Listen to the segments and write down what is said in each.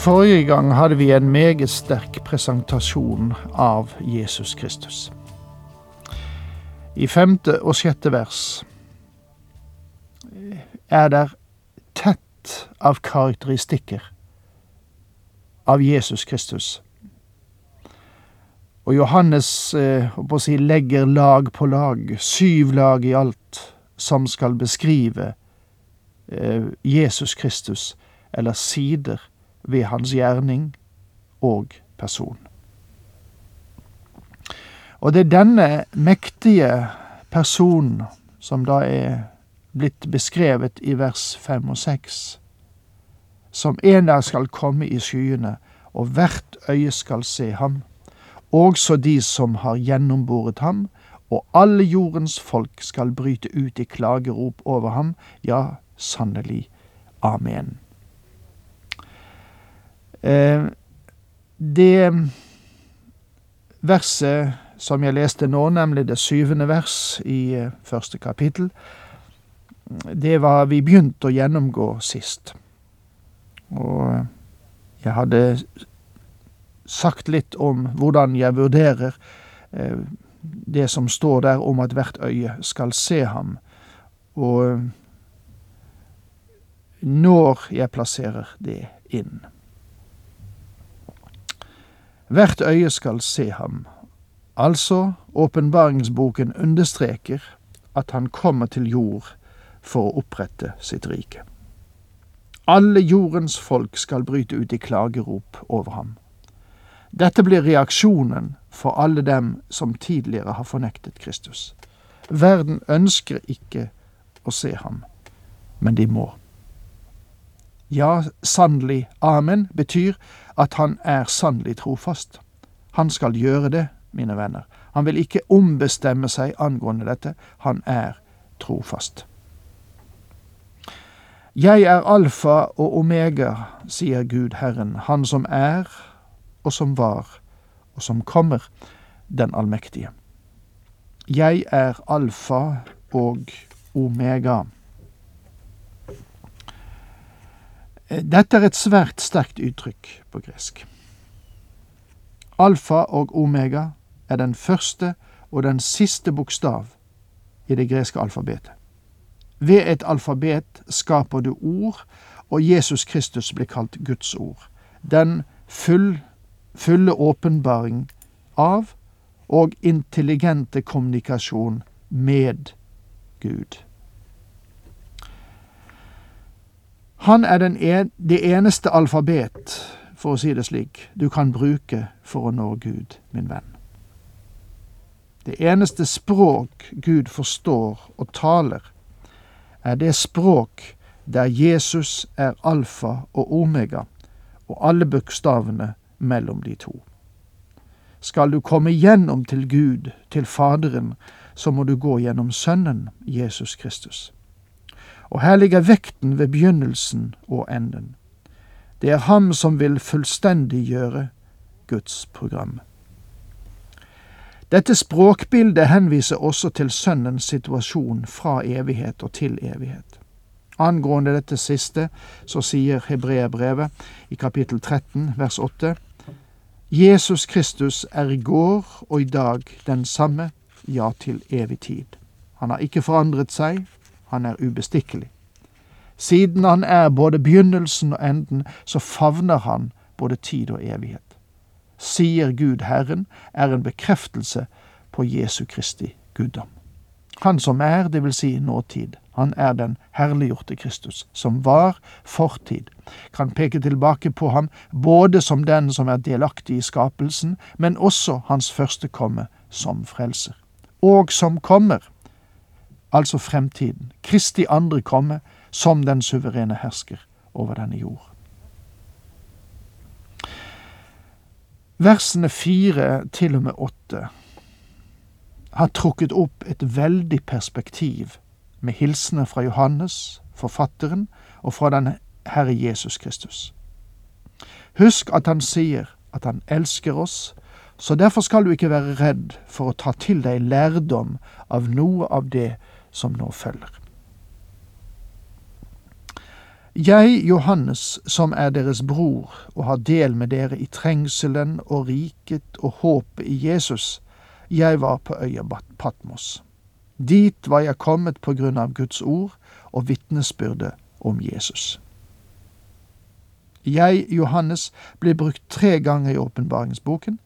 Forrige gang hadde vi en meget sterk presentasjon av Jesus Kristus. I femte og sjette vers er der tett av karakteristikker av Jesus Kristus. Og Johannes eh, si, legger lag på lag, syv lag i alt, som skal beskrive eh, Jesus Kristus, eller sider ved hans gjerning og person. Og det er denne mektige personen som da er blitt beskrevet i vers fem og seks, som en der skal komme i skyene, og hvert øye skal se ham, også de som har gjennomboret ham, og alle jordens folk skal bryte ut i klagerop over ham, ja, sannelig. Amen. Eh, det verset som jeg leste nå, nemlig det syvende vers i eh, første kapittel, det var vi begynte å gjennomgå sist. Og eh, jeg hadde sagt litt om hvordan jeg vurderer det som står der om at hvert øye skal se ham, og når jeg plasserer det inn. Hvert øye skal se ham. Altså, åpenbaringsboken understreker at han kommer til jord for å opprette sitt rike. Alle jordens folk skal bryte ut i klagerop over ham. Dette blir reaksjonen for alle dem som tidligere har fornektet Kristus. Verden ønsker ikke å se ham, men de må. Ja, sannelig, amen, betyr at han er sannelig trofast. Han skal gjøre det, mine venner. Han vil ikke ombestemme seg angående dette. Han er trofast. Jeg er alfa og omega, sier Gud Herren, Han som er, og som var, og som kommer, den allmektige. Jeg er alfa og omega. Dette er et svært sterkt uttrykk på gresk. Alfa og omega er den første og den siste bokstav i det greske alfabetet. Ved et alfabet skaper du ord, og Jesus Kristus blir kalt Guds ord. Den full, fulle åpenbaring av og intelligente kommunikasjon med Gud. Han er en, det eneste alfabet, for å si det slik, du kan bruke for å nå Gud, min venn. Det eneste språk Gud forstår og taler, er det språk der Jesus er alfa og omega, og alle bokstavene mellom de to. Skal du komme gjennom til Gud, til Faderen, så må du gå gjennom Sønnen, Jesus Kristus. Og her ligger vekten ved begynnelsen og enden. Det er ham som vil fullstendiggjøre Guds program. Dette språkbildet henviser også til Sønnens situasjon fra evighet og til evighet. Angående dette siste så sier Hebreerbrevet i kapittel 13 vers 8 Jesus Kristus er i går og i dag den samme, ja, til evig tid. Han har ikke forandret seg, han er ubestikkelig. Siden han er både begynnelsen og enden, så favner han både tid og evighet. Sier Gud Herren er en bekreftelse på Jesu Kristi guddom. Han som er, det vil si nåtid, han er den herliggjorte Kristus, som var fortid, kan peke tilbake på ham både som den som er delaktig i skapelsen, men også hans første komme som frelser. Og som kommer, altså fremtiden, Kristi andre komme, som den suverene hersker over denne jord. Versene fire til og med åtte har trukket opp et veldig perspektiv med hilsener fra Johannes, forfatteren, og fra den Herre Jesus Kristus. Husk at han sier at han elsker oss, så derfor skal du ikke være redd for å ta til deg lærdom av noe av det som nå følger. Jeg, Johannes, som er deres bror og har del med dere i trengselen og riket og håpet i Jesus, jeg var på øya Patmos. Dit var jeg kommet på grunn av Guds ord og vitnesbyrdet om Jesus. Jeg, Johannes, ble brukt tre ganger i åpenbaringsboken.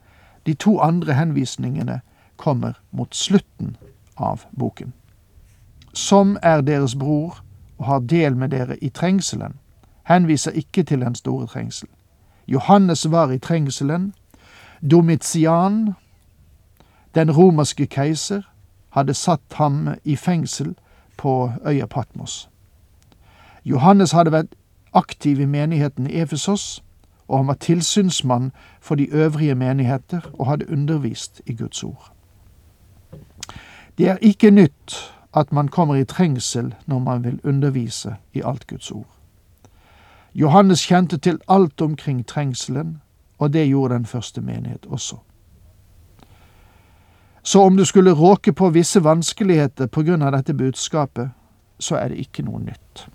De to andre henvisningene kommer mot slutten av boken. Som er deres bror og har del med dere i trengselen, henviser ikke til den store trengsel. Johannes var i trengselen. Domitian, den romerske keiser, hadde satt ham i fengsel på øya Patmos. Johannes hadde vært aktiv i menigheten i Efesos, og han var tilsynsmann for de øvrige menigheter og hadde undervist i Guds ord. Det er ikke nytt at man kommer i trengsel når man vil undervise i alt Guds ord. Johannes kjente til alt omkring trengselen, og det gjorde den første menighet også. Så om du skulle råke på visse vanskeligheter på grunn av dette budskapet, så er det ikke noe nytt.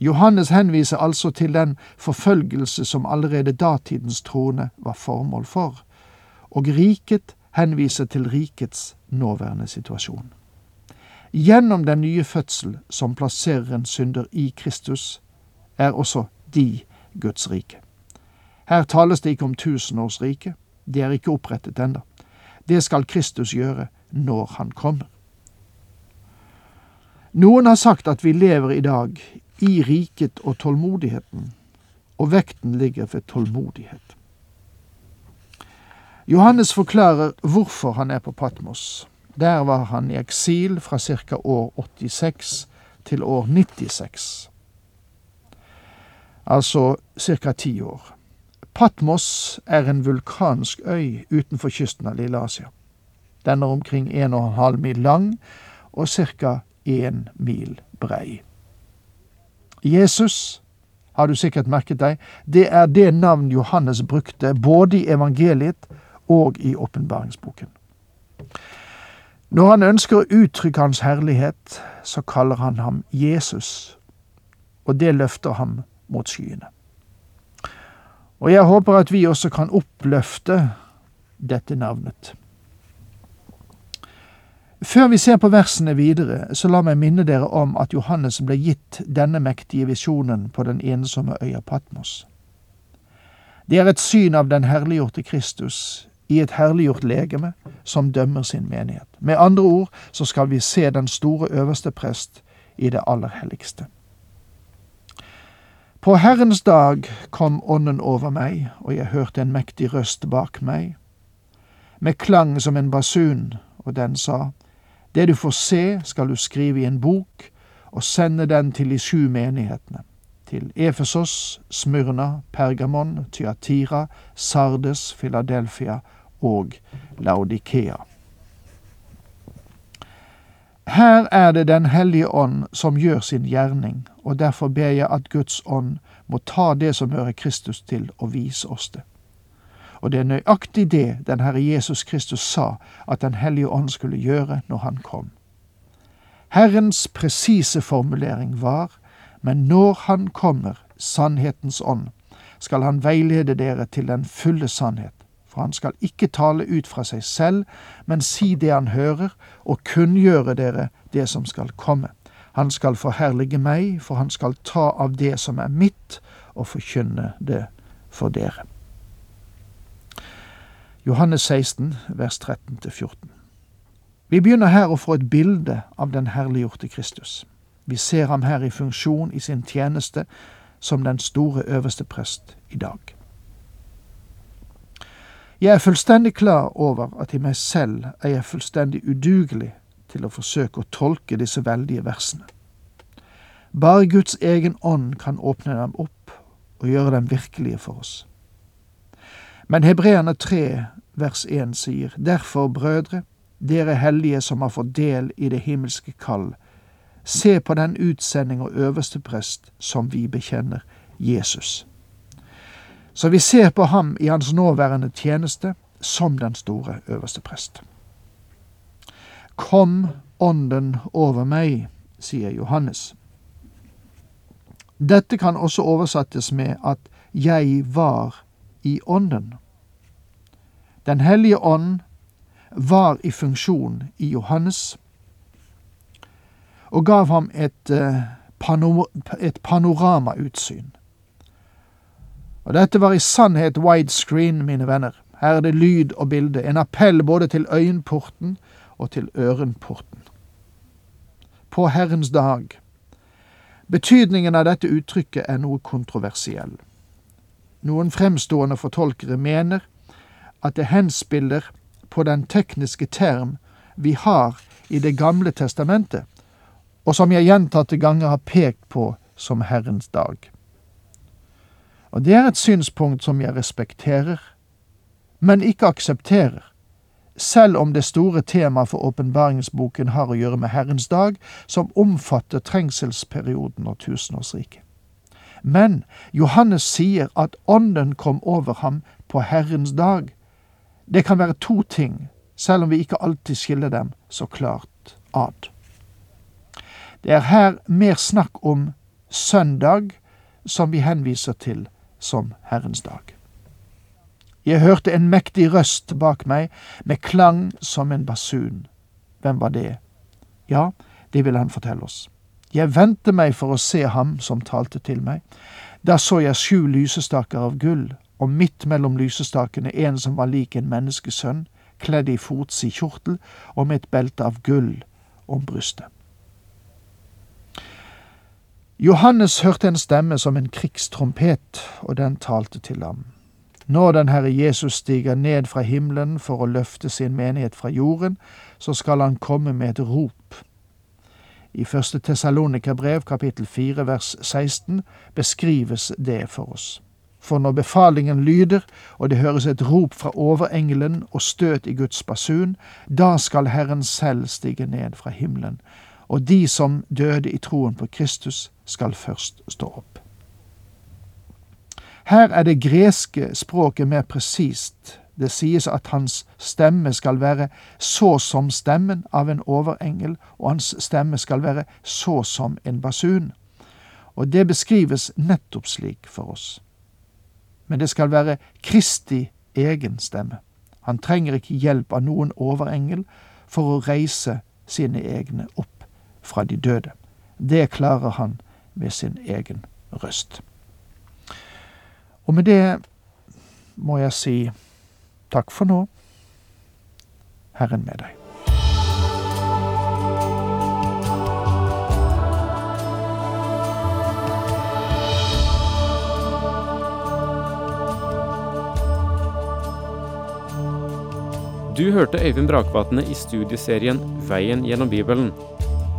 Johannes henviser altså til den forfølgelse som allerede datidens troende var formål for, og riket henviser til rikets nåværende situasjon. Gjennom den nye fødsel som plasserer en synder i Kristus, er også de Guds rike. Her tales det ikke om tusenårsriket, det er ikke opprettet ennå. Det skal Kristus gjøre når han kommer. Noen har sagt at vi lever i dag i riket og tålmodigheten, og vekten ligger ved tålmodighet. Johannes forklarer hvorfor han er på Patmos. Der var han i eksil fra ca. år 86 til år 96. Altså ca. ti år. Patmos er en vulkansk øy utenfor kysten av Lille Asia. Den er omkring 1,5 mil lang og ca. 1 mil brei. Jesus, har du sikkert merket deg, det er det navn Johannes brukte både i evangeliet og i åpenbaringsboken. Når han ønsker å uttrykke hans herlighet, så kaller han ham Jesus, og det løfter ham mot skyene. Og jeg håper at vi også kan oppløfte dette navnet. Før vi ser på versene videre, så la meg minne dere om at Johannes ble gitt denne mektige visjonen på den ensomme øya Patmos. Det er et syn av den herliggjorte Kristus i et herliggjort legeme som dømmer sin menighet. Med andre ord så skal vi se den store øverste prest i det aller helligste. På Herrens dag kom Ånden over meg, og jeg hørte en mektig røst bak meg, med klang som en basun, og den sa, Det du får se, skal du skrive i en bok, og sende den til de sju menighetene, til Efesos, Smyrna, Pergamon, Tyatira, Sardes, Philadelphia og Laudikea. Her er det Den hellige ånd som gjør sin gjerning, og derfor ber jeg at Guds ånd må ta det som hører Kristus til, og vise oss det. Og det er nøyaktig det den Herre Jesus Kristus sa at Den hellige ånd skulle gjøre når han kom. Herrens presise formulering var, men når han kommer, sannhetens ånd, skal han veilede dere til den fulle sannhet for han skal ikke tale ut fra seg selv, men si det han hører, og kunngjøre dere det som skal komme. Han skal forherlige meg, for han skal ta av det som er mitt, og forkynne det for dere. Johannes 16, vers 13-14. Vi begynner her å få et bilde av den herliggjorte Kristus. Vi ser ham her i funksjon i sin tjeneste som den store øverste prest i dag. Jeg er fullstendig klar over at i meg selv er jeg fullstendig udugelig til å forsøke å tolke disse veldige versene. Bare Guds egen ånd kan åpne dem opp og gjøre dem virkelige for oss. Men Hebreerne 3 vers 1 sier, Derfor, brødre, dere hellige som har fått del i det himmelske kall, se på den utsending og øverste prest som vi bekjenner, Jesus. Så vi ser på ham i hans nåværende tjeneste som den store øverste prest. Kom Ånden over meg, sier Johannes. Dette kan også oversettes med at jeg var i Ånden. Den hellige ånd var i funksjon i Johannes og gav ham et, panor et panoramautsyn. Og dette var i sannhet widescreen, mine venner. Her er det lyd og bilde, en appell både til øyenporten og til ørenporten. På Herrens dag. Betydningen av dette uttrykket er noe kontroversiell. Noen fremstående fortolkere mener at det henspiller på den tekniske term vi har i Det gamle testamentet, og som jeg gjentatte ganger har pekt på som Herrens dag. Og det er et synspunkt som jeg respekterer, men ikke aksepterer, selv om det store temaet for åpenbaringsboken har å gjøre med Herrens dag, som omfatter trengselsperioden og tusenårsriket. Men Johannes sier at Ånden kom over ham på Herrens dag. Det kan være to ting, selv om vi ikke alltid skiller dem så klart ad. Det er her mer snakk om søndag, som vi henviser til som Herrens dag. Jeg hørte en mektig røst bak meg, med klang som en basun. Hvem var det? Ja, det vil han fortelle oss. Jeg vendte meg for å se ham som talte til meg. Da så jeg sju lysestaker av gull, og midt mellom lysestakene en som var lik en menneskesønn, kledd i fotsid kjortel og med et belte av gull om brystet. Johannes hørte en stemme som en krigstrompet, og den talte til ham. Når den Herre Jesus stiger ned fra himmelen for å løfte sin menighet fra jorden, så skal han komme med et rop. I første Tessalonika-brev, kapittel 4, vers 16, beskrives det for oss. For når befalingen lyder, og det høres et rop fra overengelen og støt i Guds basun, da skal Herren selv stige ned fra himmelen, og de som døde i troen på Kristus, skal først stå opp. Her er det greske språket mer presist. Det sies at hans stemme skal være så som stemmen av en overengel, og hans stemme skal være så som en basun. Og det beskrives nettopp slik for oss. Men det skal være Kristi egen stemme. Han trenger ikke hjelp av noen overengel for å reise sine egne opp fra de døde. Det klarer han med sin egen røst. Og med det må jeg si takk for nå. Herren med deg. Du hørte Øyvind Brakvatne i studieserien Veien gjennom Bibelen.